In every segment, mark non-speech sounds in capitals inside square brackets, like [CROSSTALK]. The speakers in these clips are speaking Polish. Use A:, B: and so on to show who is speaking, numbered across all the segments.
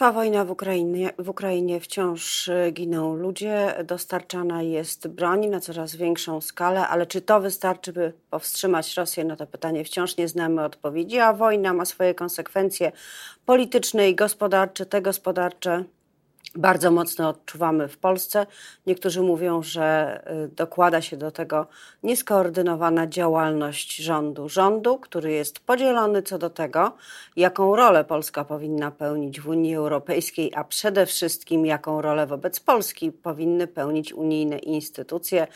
A: Trwa wojna w Ukrainie, w Ukrainie wciąż y, giną ludzie, dostarczana jest broń na coraz większą skalę, ale czy to wystarczy, by powstrzymać Rosję? Na to pytanie wciąż nie znamy odpowiedzi, a wojna ma swoje konsekwencje polityczne i gospodarcze. Te gospodarcze bardzo mocno odczuwamy w Polsce. Niektórzy mówią, że y, dokłada się do tego nieskoordynowana działalność rządu. Rządu, który jest podzielony co do tego, jaką rolę Polska powinna pełnić w Unii Europejskiej, a przede wszystkim jaką rolę wobec Polski powinny pełnić unijne instytucje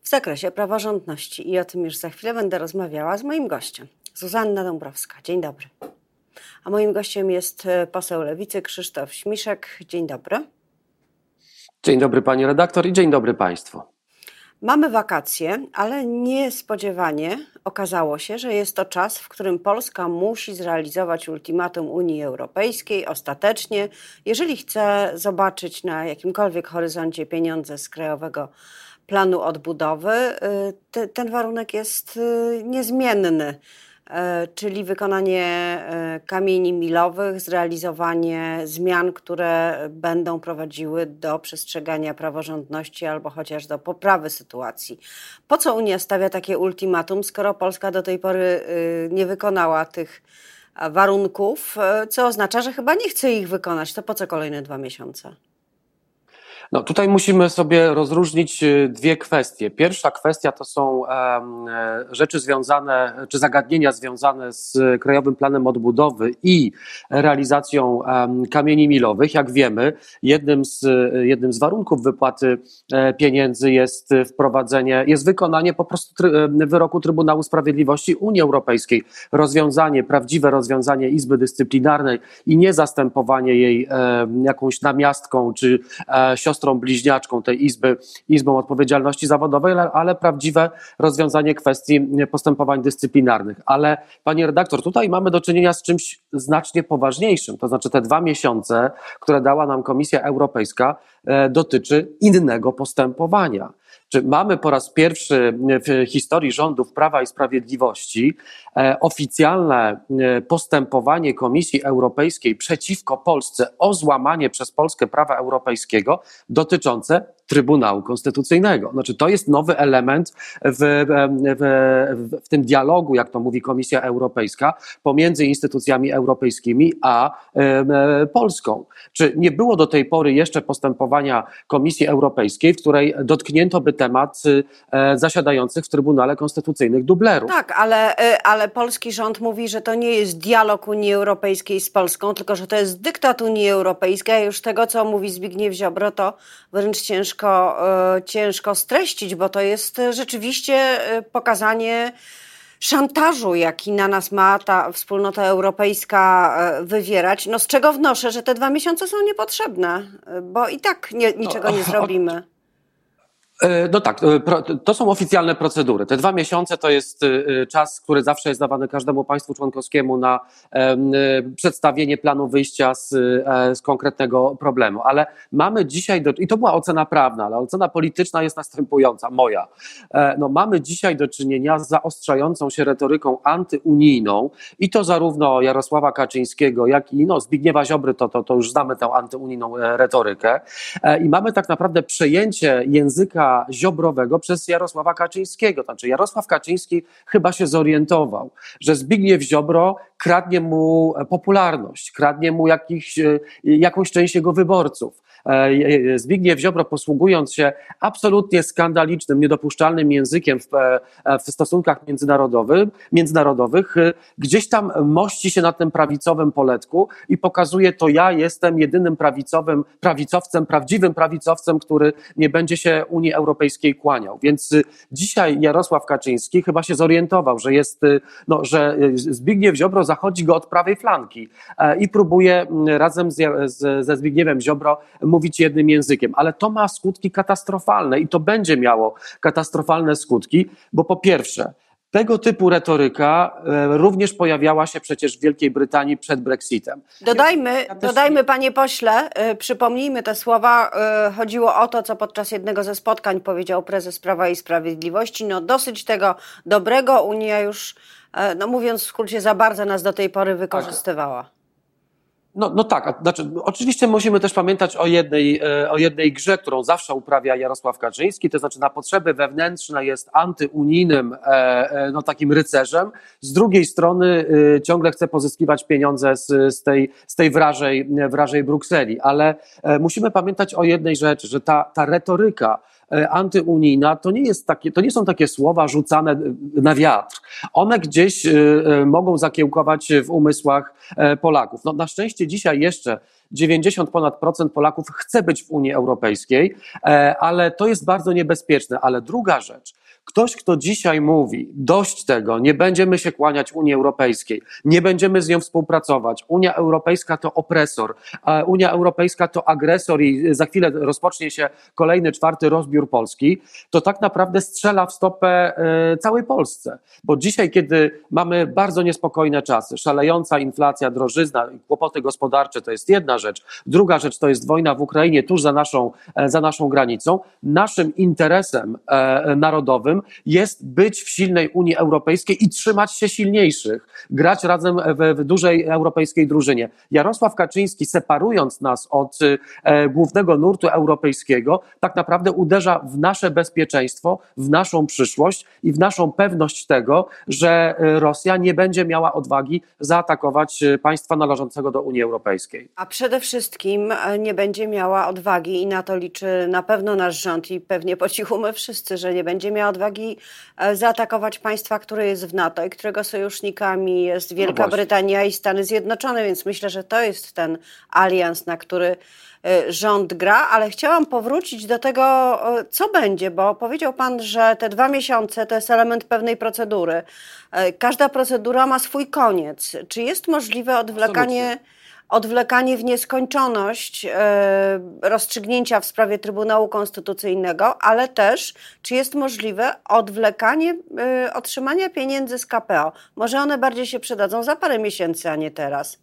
A: w zakresie praworządności. I o tym już za chwilę będę rozmawiała z moim gościem, Zuzanna Dąbrowska. Dzień dobry. A moim gościem jest e, poseł Lewicy Krzysztof Śmiszek. Dzień dobry.
B: Dzień dobry pani redaktor i dzień dobry państwu.
A: Mamy wakacje, ale niespodziewanie okazało się, że jest to czas, w którym Polska musi zrealizować ultimatum Unii Europejskiej ostatecznie, jeżeli chce zobaczyć na jakimkolwiek horyzoncie pieniądze z Krajowego Planu Odbudowy. Y, ten warunek jest y, niezmienny. E, czyli wykonanie e, kamieni milowych, zrealizowanie zmian, które będą prowadziły do przestrzegania praworządności albo chociaż do poprawy sytuacji. Po co Unia stawia takie ultimatum, skoro Polska do tej pory y, nie wykonała tych warunków, e, co oznacza, że chyba nie chce ich wykonać? To po co kolejne dwa miesiące?
B: No tutaj musimy sobie rozróżnić y, dwie kwestie. Pierwsza kwestia to są e, rzeczy związane, czy zagadnienia związane z Krajowym Planem Odbudowy i realizacją kamieni milowych. Jak wiemy, jednym z, jednym z warunków wypłaty e, pieniędzy jest wprowadzenie, jest wykonanie po prostu e, wyroku Trybunału Sprawiedliwości Unii Europejskiej. Rozwiązanie, prawdziwe rozwiązanie Izby Dyscyplinarnej i nie zastępowanie jej jakąś namiastką czy siostrą siostrą bliźniaczką tej Izby, Izbą Odpowiedzialności Zawodowej, ale prawdziwe rozwiązanie kwestii postępowań dyscyplinarnych. Ale panie redaktor, tutaj mamy do czynienia z czymś znacznie poważniejszym. To znaczy te dwa miesiące, które dała nam Komisja Europejska, dotyczy innego postępowania. Czy mamy po raz pierwszy w historii rządów Prawa i Sprawiedliwości e, oficjalne e, postępowanie Komisji Europejskiej przeciwko Polsce o złamanie przez Polskę prawa europejskiego dotyczące Trybunału Konstytucyjnego. Znaczy, to jest nowy element w, w, w, tym dialogu, jak to mówi Komisja Europejska, pomiędzy instytucjami europejskimi a e, Polską. Czy nie było do tej pory jeszcze postępowania Komisji Europejskiej, w której dotknięto by temat e, zasiadających w Trybunale Konstytucyjnych dublerów?
A: Tak, ale, e, ale polski rząd mówi, że to nie jest dialog Unii Europejskiej z Polską, tylko że to jest dyktat Unii Europejskiej, już tego, co mówi Zbigniew Ziobro, to wręcz ciężko ciężko, e, ciężko streścić, bo to jest rzeczywiście e, pokazanie szantażu, jaki na nas ma ta wspólnota europejska e, wywierać. No z czego wnoszę, że te dwa miesiące są niepotrzebne, bo i tak nie, niczego nie zrobimy.
B: E, no tak, e, to są oficjalne procedury. Te dwa miesiące to jest e, czas, który zawsze jest dawany każdemu państwu członkowskiemu na przedstawienie planu wyjścia z, z konkretnego problemu. Ale mamy dzisiaj, do, i to była ocena prawna, ale ocena polityczna jest następująca, moja. No, mamy dzisiaj do czynienia z zaostrzającą się retoryką antyunijną i to zarówno Jarosława Kaczyńskiego, jak i no, Zbigniewa Ziobry, to, to, to już znamy tę antyunijną retorykę. I mamy tak naprawdę przejęcie języka Ziobrowego przez Jarosława Kaczyńskiego. Znaczy Jarosław Kaczyński chyba się zorientował, że Zbigniew Ziobro kradnie mu popularność, kradnie mu jakiś, e, jakąś część jego wyborców. E, e, Zbigniew Ziobro, posługując się absolutnie skandalicznym, niedopuszczalnym językiem w, w stosunkach międzynarodowych, międzynarodowych, gdzieś tam mości się na tym prawicowym poletku i pokazuje to ja jestem jedynym prawicowym, prawicowcem, prawdziwym prawicowcem, który nie będzie się Unii Europejskiej kłaniał. Więc dzisiaj Jarosław Kaczyński chyba się zorientował, że jest, no, że Zbigniew Ziobro zachodzi go od prawej flanki e, i próbuje mm, razem z, z, ze Zbigniewem Ziobro mówić jednym językiem, ale to ma skutki katastrofalne i to będzie miało katastrofalne skutki, bo po pierwsze, tego typu retoryka e, również pojawiała się przecież w Wielkiej Brytanii przed Brexitem.
A: Dodajmy, ja dodajmy panie pośle, e, przypomnijmy te słowa. Chodziło o to, co podczas jednego ze spotkań powiedział prezes Prawa i Sprawiedliwości. No dosyć tego dobrego, Unia już E, no mówiąc w skrócie, za bardzo nas do tej pory wykorzystywała.
B: No, no tak, znaczy, oczywiście musimy też pamiętać o jednej, e, o jednej grze, którą zawsze uprawia Jarosław Kaczyński, to znaczy na potrzeby wewnętrzne jest antyunijnym e, e, no, takim rycerzem, z drugiej strony ciągle chce pozyskiwać pieniądze z, z, tej, z tej wrażej, wrażej Brukseli, ale musimy pamiętać o jednej rzeczy, że ta, ta retoryka, antyunijna to nie, jest takie, to nie są takie słowa rzucane na wiatr. One gdzieś e, e, mogą zakiełkować w umysłach Polaków. No, na szczęście dzisiaj jeszcze 90 ponad procent Polaków chce być w Unii Europejskiej, ale to jest bardzo niebezpieczne. Ale druga rzecz, Ktoś, kto dzisiaj mówi, dość tego, nie będziemy się kłaniać Unii Europejskiej, nie będziemy z nią współpracować, Unia Europejska to opresor, Unia Europejska to agresor i za chwilę rozpocznie się kolejny, czwarty rozbiór Polski, to tak naprawdę strzela w stopę e, całej Polsce. Bo dzisiaj, kiedy mamy bardzo niespokojne czasy, szalejąca inflacja, drożyzna, kłopoty gospodarcze to jest jedna rzecz, druga rzecz to jest wojna w Ukrainie tuż za naszą, e, za naszą granicą, naszym interesem e, narodowym jest być w silnej Unii Europejskiej i trzymać się silniejszych, grać razem w, w dużej europejskiej drużynie. Jarosław Kaczyński, separując nas od e, głównego nurtu europejskiego, tak naprawdę uderza w nasze bezpieczeństwo, w naszą przyszłość i w naszą pewność tego, że e, Rosja nie będzie miała odwagi zaatakować e, państwa należącego do Unii Europejskiej.
A: A przede wszystkim e, nie będzie miała odwagi i na to liczy na pewno nasz rząd i pewnie po cichu my wszyscy, że nie będzie miała odwagi odwagi e, zaatakować państwa, które jest w NATO i którego sojusznikami jest no Wielka no Brytania i Stany Zjednoczone, więc myślę, że to jest ten alians, na który e, rząd gra, ale chciałam powrócić do tego, e, co będzie, bo powiedział Pan, że te dwa miesiące to jest element pewnej procedury. Każda procedura ma swój koniec. Czy jest możliwe odwlekanie. Absolutnie odwlekanie w nieskończoność e, rozstrzygnięcia w sprawie Trybunału Konstytucyjnego, ale też czy jest możliwe odwlekanie e, otrzymania pieniędzy z KPO. Może one bardziej się przydadzą za parę miesięcy, a nie teraz.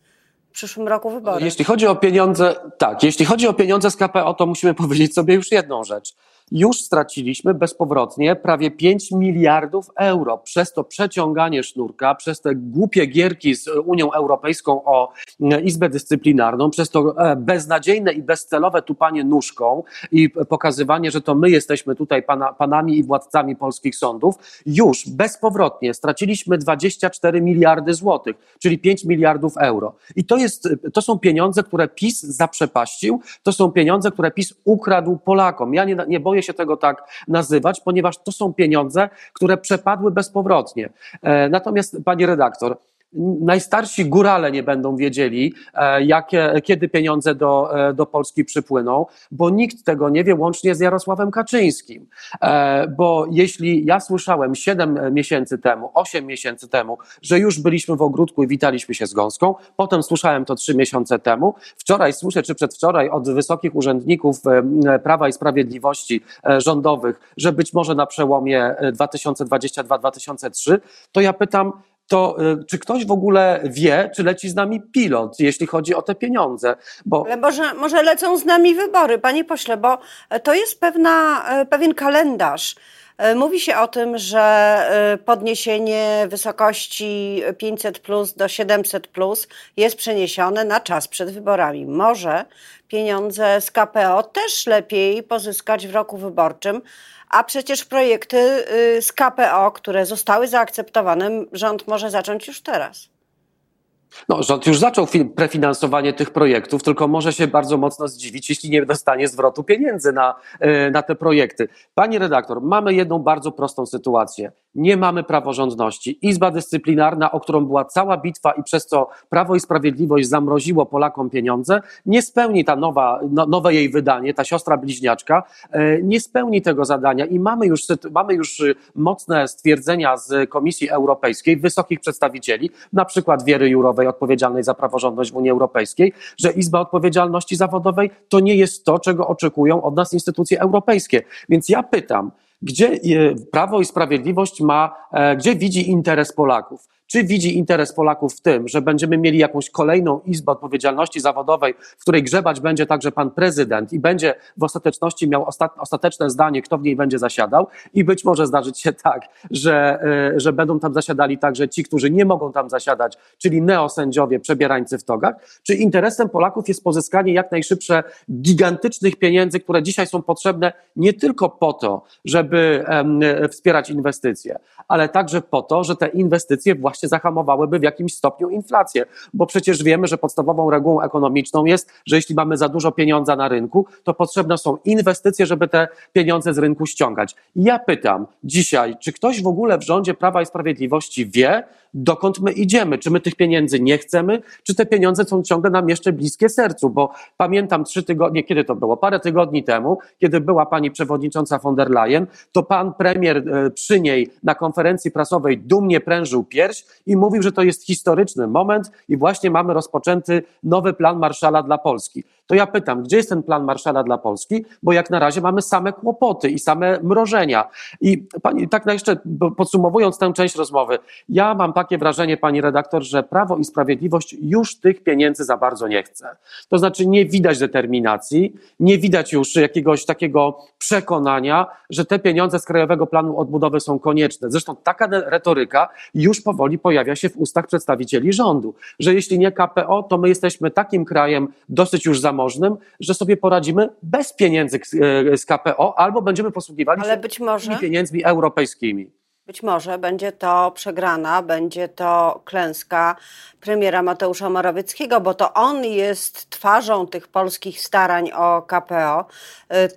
A: W przyszłym roku wybory.
B: Jeśli chodzi o pieniądze, tak, jeśli chodzi o pieniądze z KPO, to musimy [LAUGHS] powiedzieć sobie już jedną rzecz już straciliśmy bezpowrotnie prawie 5 miliardów euro przez to przeciąganie sznurka, przez te głupie gierki z Unią Europejską o e, Izbę Dyscyplinarną, przez to e, beznadziejne i bezcelowe tupanie nóżką i pokazywanie, że to my jesteśmy tutaj pana, panami i władcami polskich sądów. Już bezpowrotnie straciliśmy 24 miliardy złotych, czyli 5 miliardów euro. I to, jest, to są pieniądze, które PiS zaprzepaścił, to są pieniądze, które PiS ukradł Polakom. Ja nie, nie boję się tego tak nazywać, ponieważ to są pieniądze, które przepadły bezpowrotnie. E, natomiast, pani redaktor, najstarsi górale nie będą wiedzieli, e, jakie, kiedy pieniądze do, e, do Polski przypłyną, bo nikt tego nie wie, łącznie z Jarosławem Kaczyńskim. E, bo jeśli ja słyszałem 7 miesięcy temu, 8 miesięcy temu, że już byliśmy w ogródku i witaliśmy się z gąską, potem słyszałem to 3 miesiące temu, wczoraj słyszę, czy przedwczoraj od wysokich urzędników Prawa i Sprawiedliwości rządowych, że być może na przełomie 2022-2023, to ja pytam, to y, czy ktoś w ogóle wie, czy leci z nami pilot, jeśli chodzi o te pieniądze?
A: Bo... Ale może, może lecą z nami wybory, panie pośle, bo to jest pewna, e, pewien kalendarz. E, mówi się o tym, że e, podniesienie wysokości 500 plus do 700 plus jest przeniesione na czas przed wyborami. Może pieniądze z KPO też lepiej pozyskać w roku wyborczym, a przecież projekty y, z KPO, które zostały zaakceptowane, rząd może zacząć już teraz.
B: No, rząd już zaczął prefinansowanie tych projektów, tylko może się bardzo mocno zdziwić, jeśli nie dostanie zwrotu pieniędzy na, e, na te projekty. Pani redaktor, mamy jedną bardzo prostą sytuację. Nie mamy praworządności. Izba dyscyplinarna, o którą była cała bitwa i przez co Prawo i Sprawiedliwość zamroziło Polakom pieniądze, nie spełni ta nowa, no, nowe jej wydanie, ta siostra bliźniaczka, e, nie spełni tego zadania i mamy już, mamy już mocne stwierdzenia z Komisji Europejskiej, wysokich przedstawicieli, na przykład Wiery Jurowej, odpowiedzialnej za praworządność w Unii Europejskiej, że Izba Odpowiedzialności Zawodowej to nie jest to, czego oczekują od nas instytucje europejskie. Więc ja pytam, gdzie e, Prawo i Sprawiedliwość ma, e, gdzie widzi interes Polaków? Czy widzi interes Polaków w tym, że będziemy mieli jakąś kolejną izbę odpowiedzialności zawodowej, w której grzebać będzie także pan prezydent i będzie w ostateczności miał ostateczne zdanie, kto w niej będzie zasiadał? I być może zdarzyć się tak, że, e, że będą tam zasiadali także ci, którzy nie mogą tam zasiadać, czyli neosędziowie, przebierańcy w togach, czy interesem Polaków jest pozyskanie jak najszybsze gigantycznych pieniędzy, które dzisiaj są potrzebne nie tylko po to, żeby wspierać inwestycje, ale także po to, że te inwestycje właśnie zahamowałyby w jakimś stopniu inflację, bo przecież wiemy, że podstawową regułą ekonomiczną jest, że jeśli mamy za dużo pieniądza na rynku, to potrzebne są inwestycje, żeby te pieniądze z rynku ściągać. Ja pytam dzisiaj, czy ktoś w ogóle w rządzie Prawa i Sprawiedliwości wie, dokąd my idziemy. Czy my tych pieniędzy nie chcemy, czy te pieniądze są ciągle nam jeszcze bliskie sercu? Bo pamiętam trzy tygodnie, kiedy to było? Parę tygodni temu, kiedy była pani przewodnicząca von der Leyen, to pan premier e, przy niej na konferencji prasowej dumnie prężył pierś i mówił, że to jest historyczny moment i właśnie mamy rozpoczęty nowy plan Marszala dla Polski. To ja pytam, gdzie jest ten plan Marszala dla Polski? Bo jak na razie mamy same kłopoty i same mrożenia. I pani, tak na jeszcze podsumowując tę część rozmowy, ja mam takie wrażenie, pani redaktor, że Prawo i Sprawiedliwość już tych pieniędzy za bardzo nie chce. To znaczy nie widać determinacji, nie widać już jakiegoś takiego przekonania, że te pieniądze z Krajowego Planu Odbudowy są konieczne. Zresztą taka retoryka już powoli pojawia się w ustach przedstawicieli rządu, że jeśli nie KPO, to my jesteśmy takim krajem dosyć już zamożnym, że sobie poradzimy bez pieniędzy z KPO albo będziemy posługiwali
A: Ale się być może...
B: pieniędzmi europejskimi.
A: Być może będzie to przegrana, będzie to klęska premiera Mateusza Morawieckiego, bo to on jest twarzą tych polskich starań o KPO.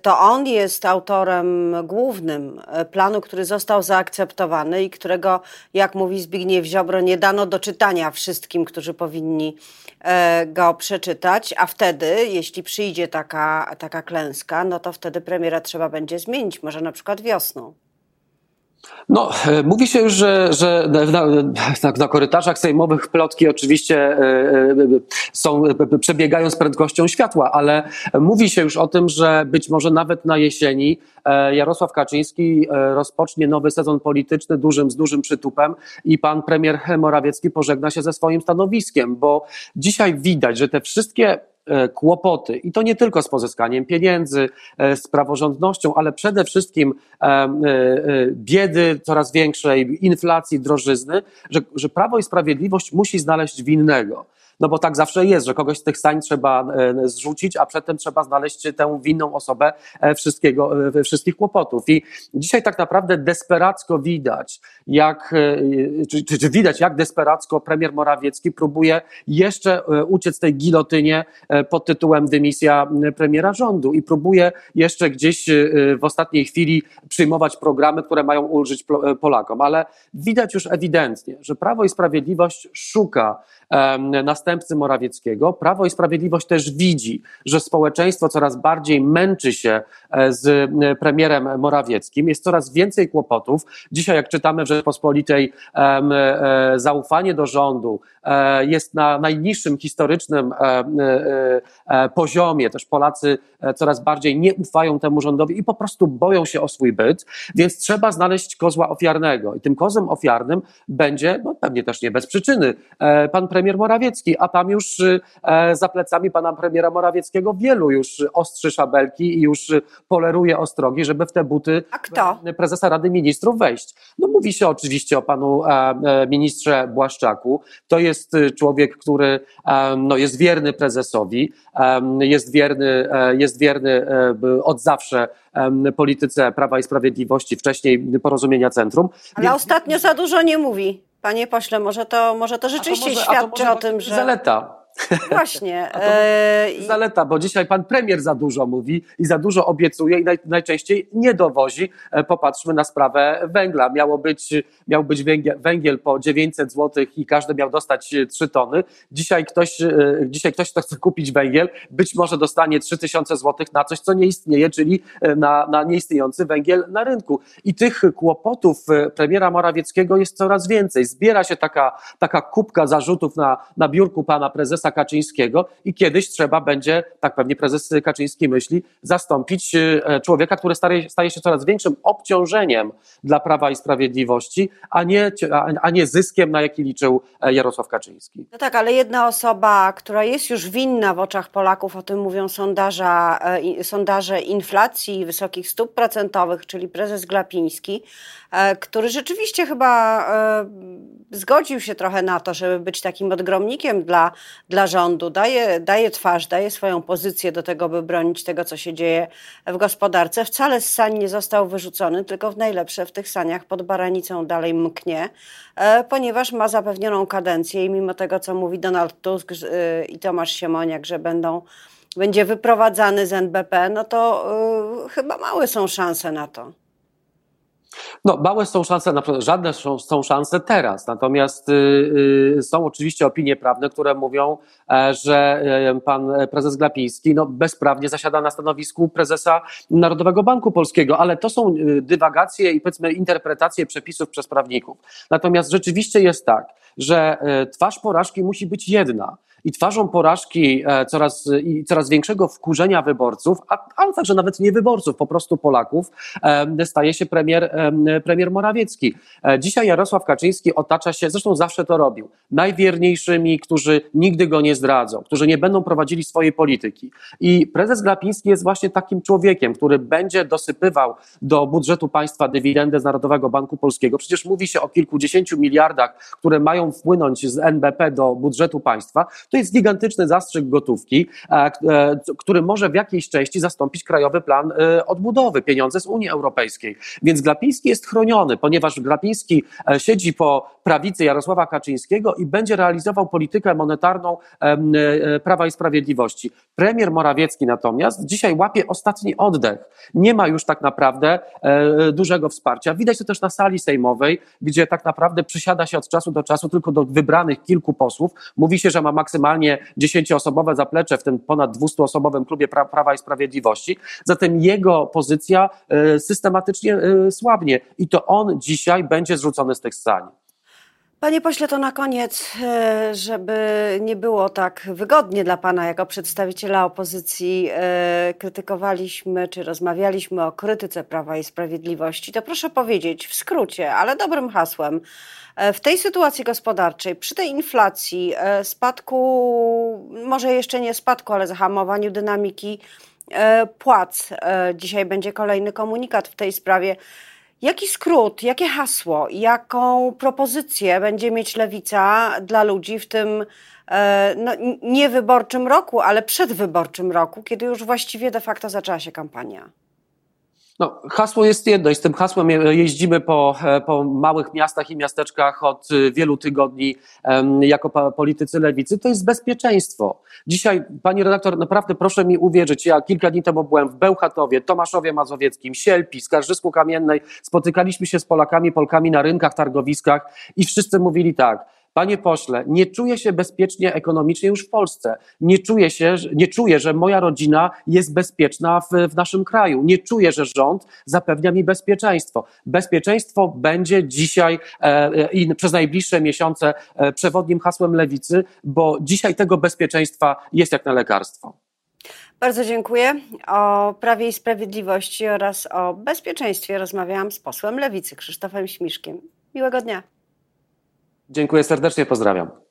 A: To on jest autorem głównym planu, który został zaakceptowany i którego, jak mówi Zbigniew Ziobro, nie dano do czytania wszystkim, którzy powinni e, go przeczytać. A wtedy, jeśli przyjdzie taka, taka klęska, no to wtedy premiera trzeba będzie zmienić, może na przykład wiosną.
B: No, e, mówi się już, że, że na, na, korytarzach sejmowych plotki oczywiście e, e, są, przebiegają z prędkością światła, ale mówi się już o tym, że być może nawet na jesieni Jarosław Kaczyński rozpocznie nowy sezon polityczny dużym, z dużym przytupem i pan premier Morawiecki pożegna się ze swoim stanowiskiem, bo dzisiaj widać, że te wszystkie kłopoty. I to nie tylko z pozyskaniem pieniędzy, e, z praworządnością, ale przede wszystkim e, biedy coraz większej, inflacji, drożyzny, że, że Prawo i Sprawiedliwość musi znaleźć winnego no bo tak zawsze jest, że kogoś z tych stań trzeba e, zrzucić, a przedtem trzeba znaleźć tę winną osobę e, wszystkiego, e, wszystkich kłopotów. I dzisiaj tak naprawdę desperacko widać, jak, czy, czy, czy widać, jak desperacko premier Morawiecki próbuje jeszcze uciec tej gilotynie pod tytułem dymisja premiera rządu i próbuje jeszcze gdzieś w ostatniej chwili przyjmować programy, które mają ulżyć Polakom. Ale widać już ewidentnie, że Prawo i Sprawiedliwość szuka następcy Morawieckiego. Prawo i Sprawiedliwość też widzi, że społeczeństwo coraz bardziej męczy się e, z e, premierem Morawieckim. Jest coraz więcej kłopotów. Dzisiaj, jak czytamy w Rzeczpospolitej, e, zaufanie do rządu jest na najniższym historycznym poziomie. Też Polacy coraz bardziej nie ufają temu rządowi i po prostu boją się o swój byt, więc trzeba znaleźć kozła ofiarnego. I tym kozłem ofiarnym będzie, no pewnie też nie bez przyczyny, pan premier Morawiecki, a tam już y, e, za plecami pana premiera Morawieckiego wielu już ostrzy szabelki i już poleruje ostrogi, żeby w te buty prezesa Rady Ministrów wejść. No mówi się oczywiście o panu e, e, ministrze Błaszczaku. To jest człowiek, który no, jest wierny prezesowi, jest wierny, jest wierny od zawsze polityce Prawa i Sprawiedliwości, wcześniej porozumienia centrum.
A: Ale Więc... ostatnio za dużo nie mówi. Panie pośle, może to, może to rzeczywiście to może, świadczy to o tym, że.
B: Zaleta.
A: Właśnie. [LAUGHS]
B: E, zaleta, bo dzisiaj pan premier za dużo mówi i za dużo obiecuje i naj, najczęściej nie dowozi. E, popatrzmy na sprawę węgla. Miało być, miał być węgiel, węgiel po 900 zł i każdy miał dostać 3 tony. Dzisiaj ktoś, e, dzisiaj ktoś, kto chce kupić węgiel, być może dostanie 3000 zł na coś, co nie istnieje, czyli na, na nieistniejący węgiel na rynku. I tych kłopotów premiera Morawieckiego jest coraz więcej. Zbiera się taka, taka kubka zarzutów na, na biurku pana prezesa prezesa Kaczyńskiego i kiedyś trzeba będzie, tak pewnie prezes Kaczyński myśli, zastąpić e, człowieka, który staje, się coraz większym obciążeniem dla Prawa i Sprawiedliwości, a nie, a nie zyskiem, na jaki liczył e, Jarosław Kaczyński.
A: No tak, ale jedna osoba, która jest już winna w oczach Polaków, o tym mówią sondaża, sondaże inflacji, wysokich stóp procentowych, czyli prezes Glapiński, który rzeczywiście chyba zgodził się trochę na to, żeby być takim odgromnikiem dla, dla rządu, daje, daje twarz, daje swoją pozycję do tego, by bronić tego, co się dzieje w gospodarce. Wcale z sań nie został wyrzucony, tylko w najlepsze w tych saniach pod baranicą dalej mknie, e, ponieważ ma zapewnioną kadencję i mimo tego, co mówi Donald Tusk e, i Tomasz Siemoniak, że będą będzie wyprowadzany z NBP, no to y, chyba małe są szanse na to.
B: No, małe są szanse, żadne są, są szanse teraz. Natomiast y, y, są oczywiście opinie prawne, które mówią, e, że y, pan prezes Glapiński no, bezprawnie zasiada na stanowisku prezesa Narodowego Banku Polskiego, ale to są y, dywagacje i powiedzmy interpretacje przepisów przez prawników. Natomiast rzeczywiście jest tak, że e, twarz porażki musi być jedna i twarzą porażki e, coraz, i coraz większego wkurzenia wyborców, a, ale także nawet nie wyborców, po prostu Polaków, e, staje się premier, premier Morawiecki. Dzisiaj Jarosław Kaczyński otacza się, zresztą zawsze to robił, najwierniejszymi, którzy nigdy go nie zdradzą, którzy nie będą prowadzili swojej polityki. I prezes Glapiński jest właśnie takim człowiekiem, który będzie dosypywał do budżetu państwa dywidendę z Narodowego Banku Polskiego. Przecież mówi się o kilkudziesięciu miliardach, które mają wpłynąć z NBP do budżetu państwa, to jest gigantyczny zastrzyk gotówki, e, e, który może w jakiejś części zastąpić krajowy plan e, odbudowy, pieniądze z Unii Europejskiej. Więc Glapiński jest chroniony, ponieważ Glapiński siedzi po prawicy Jarosława Kaczyńskiego i będzie realizował politykę monetarną Prawa i Sprawiedliwości. Premier Morawiecki natomiast dzisiaj łapie ostatni oddech. Nie ma już tak naprawdę dużego wsparcia. Widać to też na sali sejmowej, gdzie tak naprawdę przysiada się od czasu do czasu tylko do wybranych kilku posłów. Mówi się, że ma maksymalnie dziesięcioosobowe zaplecze w tym ponad 200-osobowym klubie Prawa i Sprawiedliwości. Zatem jego pozycja e, systematycznie e, słabnie i to on dzisiaj będzie zrzucony z tych sali.
A: Panie pośle, to na koniec, e, żeby nie było tak wygodnie dla pana jako przedstawiciela opozycji, krytykowaliśmy czy rozmawialiśmy o krytyce Prawa i Sprawiedliwości. To proszę powiedzieć w skrócie, ale dobrym hasłem, E, w tej sytuacji gospodarczej, przy tej inflacji, e, spadku, może jeszcze nie spadku, ale zahamowaniu dynamiki e, płac, dzisiaj będzie kolejny komunikat w tej sprawie. Jaki skrót, jakie hasło, jaką propozycję będzie mieć lewica dla ludzi w tym no, niewyborczym roku, ale przedwyborczym roku, kiedy już właściwie de facto zaczęła się kampania?
B: No, hasło jest jedno i z tym hasłem jeździmy po, e, po małych miastach i miasteczkach od e, wielu tygodni jako politycy lewicy. To jest bezpieczeństwo. Dzisiaj, pani redaktor, naprawdę proszę mi uwierzyć, ja kilka dni temu byłem w Bełchatowie, Tomaszowie Mazowieckim, Sielpi, Skarżysku Kamiennej, spotykaliśmy się z Polakami, Polkami na rynkach, targowiskach i wszyscy mówili tak, Panie pośle, nie czuję się bezpiecznie ekonomicznie już w Polsce. Nie czuję się, nie czuję, że moja rodzina jest bezpieczna w, w naszym kraju. Nie czuję, że rząd zapewnia mi bezpieczeństwo. Bezpieczeństwo będzie dzisiaj e, i przez najbliższe miesiące e, przewodnim hasłem lewicy, bo dzisiaj tego bezpieczeństwa jest jak na lekarstwo.
A: Bardzo dziękuję. O Prawie i Sprawiedliwości oraz o bezpieczeństwie rozmawiałam z posłem Lewicy Krzysztofem Śmiszkiem. Miłego dnia.
B: Dziękuję serdecznie, pozdrawiam.